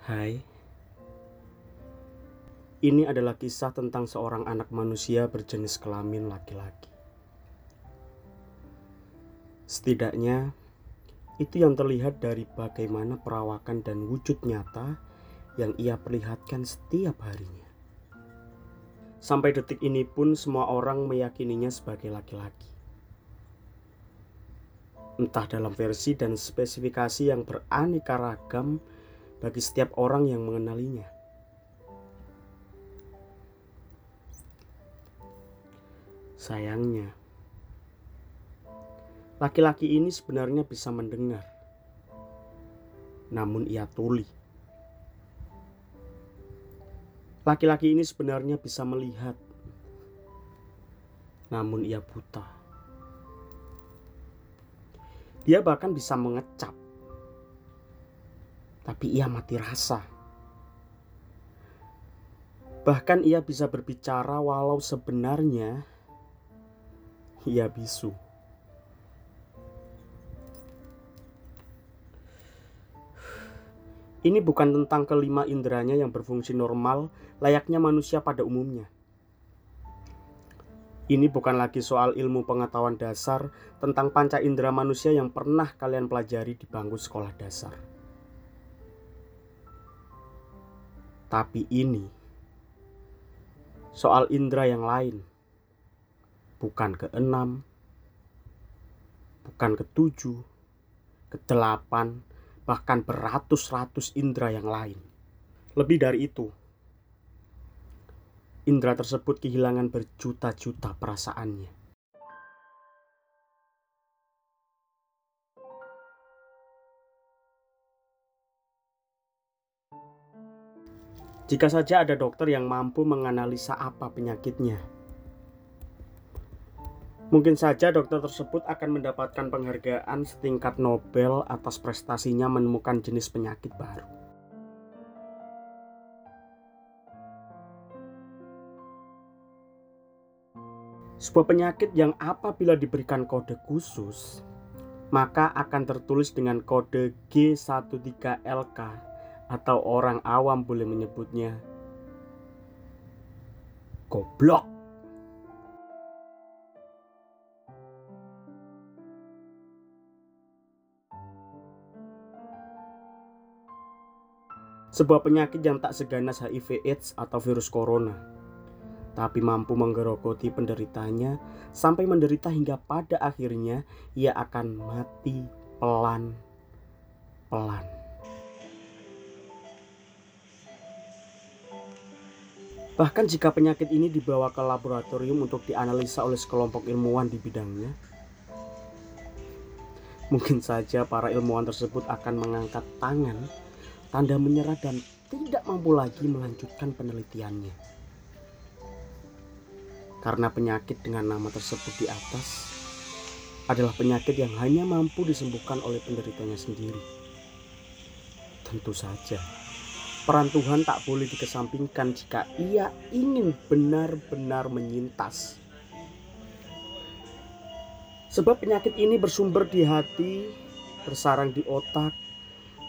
Hai, ini adalah kisah tentang seorang anak manusia berjenis kelamin laki-laki. Setidaknya, itu yang terlihat dari bagaimana perawakan dan wujud nyata yang ia perlihatkan setiap harinya. Sampai detik ini pun semua orang meyakininya sebagai laki-laki. Entah dalam versi dan spesifikasi yang beraneka ragam bagi setiap orang yang mengenalinya. Sayangnya, laki-laki ini sebenarnya bisa mendengar, namun ia tuli. Laki-laki ini sebenarnya bisa melihat, namun ia buta. Dia bahkan bisa mengecap, tapi ia mati rasa. Bahkan ia bisa berbicara walau sebenarnya ia bisu. Ini bukan tentang kelima inderanya yang berfungsi normal layaknya manusia pada umumnya. Ini bukan lagi soal ilmu pengetahuan dasar tentang panca indera manusia yang pernah kalian pelajari di bangku sekolah dasar. Tapi ini soal indera yang lain bukan ke enam, bukan ke tujuh, ke delapan, bahkan beratus-ratus indera yang lain. Lebih dari itu, indera tersebut kehilangan berjuta-juta perasaannya. Jika saja ada dokter yang mampu menganalisa apa penyakitnya, Mungkin saja dokter tersebut akan mendapatkan penghargaan setingkat Nobel atas prestasinya menemukan jenis penyakit baru. Sebuah penyakit yang apabila diberikan kode khusus, maka akan tertulis dengan kode G13LK atau orang awam boleh menyebutnya goblok. Sebuah penyakit yang tak seganas HIV AIDS atau virus corona, tapi mampu menggerogoti penderitanya sampai menderita hingga pada akhirnya ia akan mati pelan-pelan. Bahkan jika penyakit ini dibawa ke laboratorium untuk dianalisa oleh sekelompok ilmuwan di bidangnya, mungkin saja para ilmuwan tersebut akan mengangkat tangan tanda menyerah dan tidak mampu lagi melanjutkan penelitiannya. Karena penyakit dengan nama tersebut di atas adalah penyakit yang hanya mampu disembuhkan oleh penderitanya sendiri. Tentu saja, peran Tuhan tak boleh dikesampingkan jika ia ingin benar-benar menyintas. Sebab penyakit ini bersumber di hati, bersarang di otak,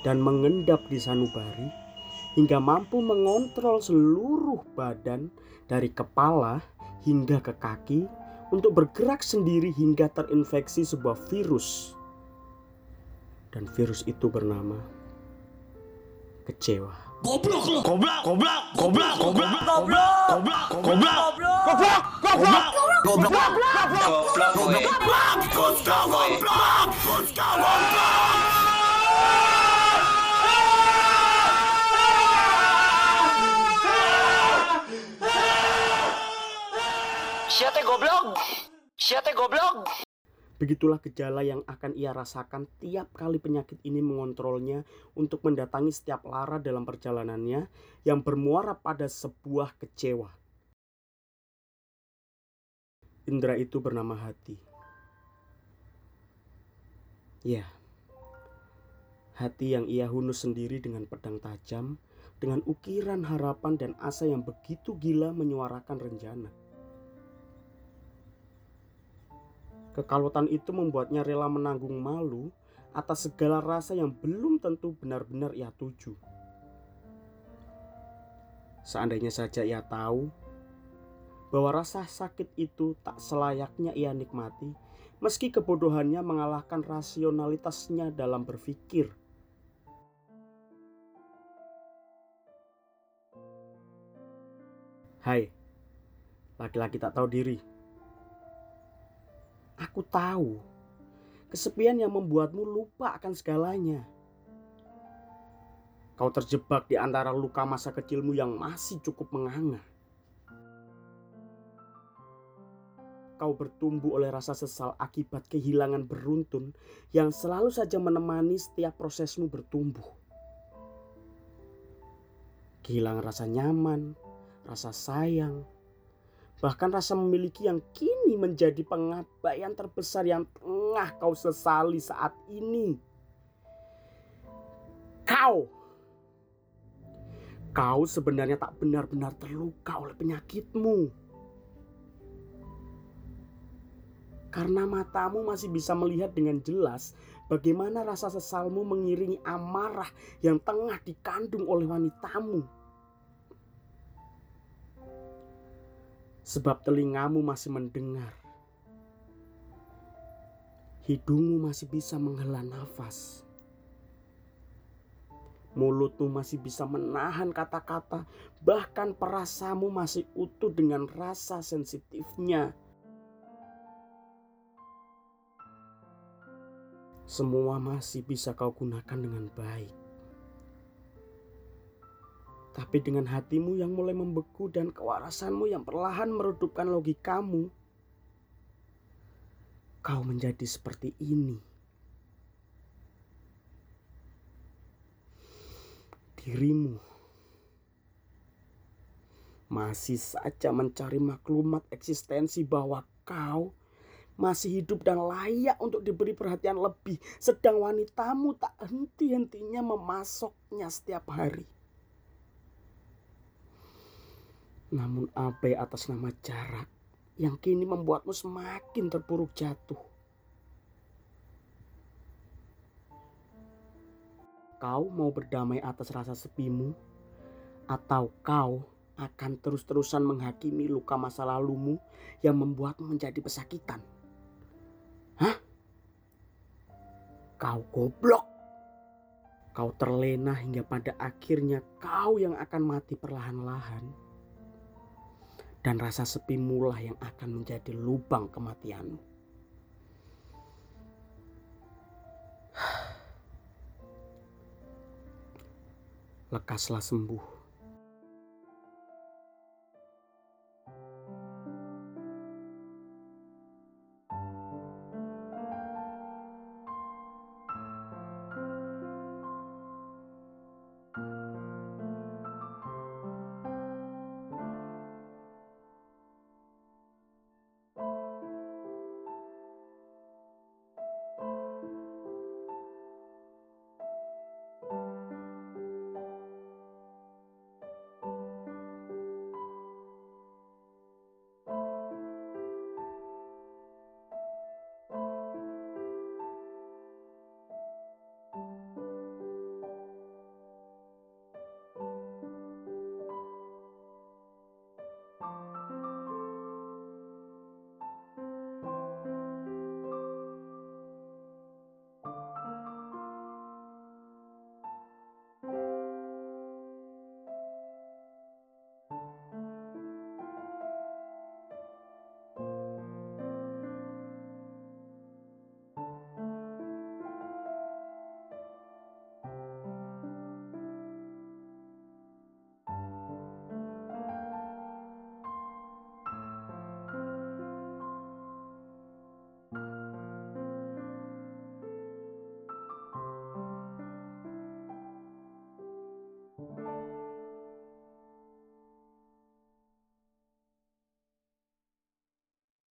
dan mengendap di sanubari hingga mampu mengontrol seluruh badan dari kepala hingga ke kaki untuk bergerak sendiri hingga terinfeksi sebuah virus. Dan virus itu bernama kecewa. Goblok. Goblok, goblok, goblok, goblok, goblok, goblok, goblok, goblok, goblok, goblok, goblok, goblok, goblok, goblok, goblok, goblok, Siate goblok. Siate goblok. Begitulah gejala yang akan ia rasakan tiap kali penyakit ini mengontrolnya untuk mendatangi setiap lara dalam perjalanannya yang bermuara pada sebuah kecewa. Indra itu bernama hati. Ya, hati yang ia hunus sendiri dengan pedang tajam, dengan ukiran harapan dan asa yang begitu gila menyuarakan rencana. Kekalutan itu membuatnya rela menanggung malu atas segala rasa yang belum tentu benar-benar ia tuju. Seandainya saja ia tahu bahwa rasa sakit itu tak selayaknya ia nikmati, meski kebodohannya mengalahkan rasionalitasnya dalam berpikir. Hai, laki-laki tak tahu diri. Aku tahu kesepian yang membuatmu lupa akan segalanya. Kau terjebak di antara luka masa kecilmu yang masih cukup menganga. kau bertumbuh oleh rasa sesal akibat kehilangan beruntun yang selalu saja menemani setiap prosesmu bertumbuh. Kehilangan rasa nyaman, rasa sayang, bahkan rasa memiliki yang kini menjadi pengabaian terbesar yang tengah kau sesali saat ini. Kau, kau sebenarnya tak benar-benar terluka oleh penyakitmu Karena matamu masih bisa melihat dengan jelas bagaimana rasa sesalmu mengiringi amarah yang tengah dikandung oleh wanitamu. Sebab telingamu masih mendengar. Hidungmu masih bisa menghela nafas. Mulutmu masih bisa menahan kata-kata, bahkan perasamu masih utuh dengan rasa sensitifnya. semua masih bisa kau gunakan dengan baik. Tapi dengan hatimu yang mulai membeku dan kewarasanmu yang perlahan meredupkan logikamu, kau menjadi seperti ini. Dirimu masih saja mencari maklumat eksistensi bahwa kau masih hidup dan layak untuk diberi perhatian lebih. Sedang wanitamu tak henti-hentinya memasoknya setiap hari. Namun abai atas nama jarak yang kini membuatmu semakin terpuruk jatuh. Kau mau berdamai atas rasa sepimu atau kau akan terus-terusan menghakimi luka masa lalumu yang membuatmu menjadi pesakitan? Hah? Kau goblok. Kau terlena hingga pada akhirnya kau yang akan mati perlahan-lahan. Dan rasa sepi mulah yang akan menjadi lubang kematianmu. Lekaslah sembuh.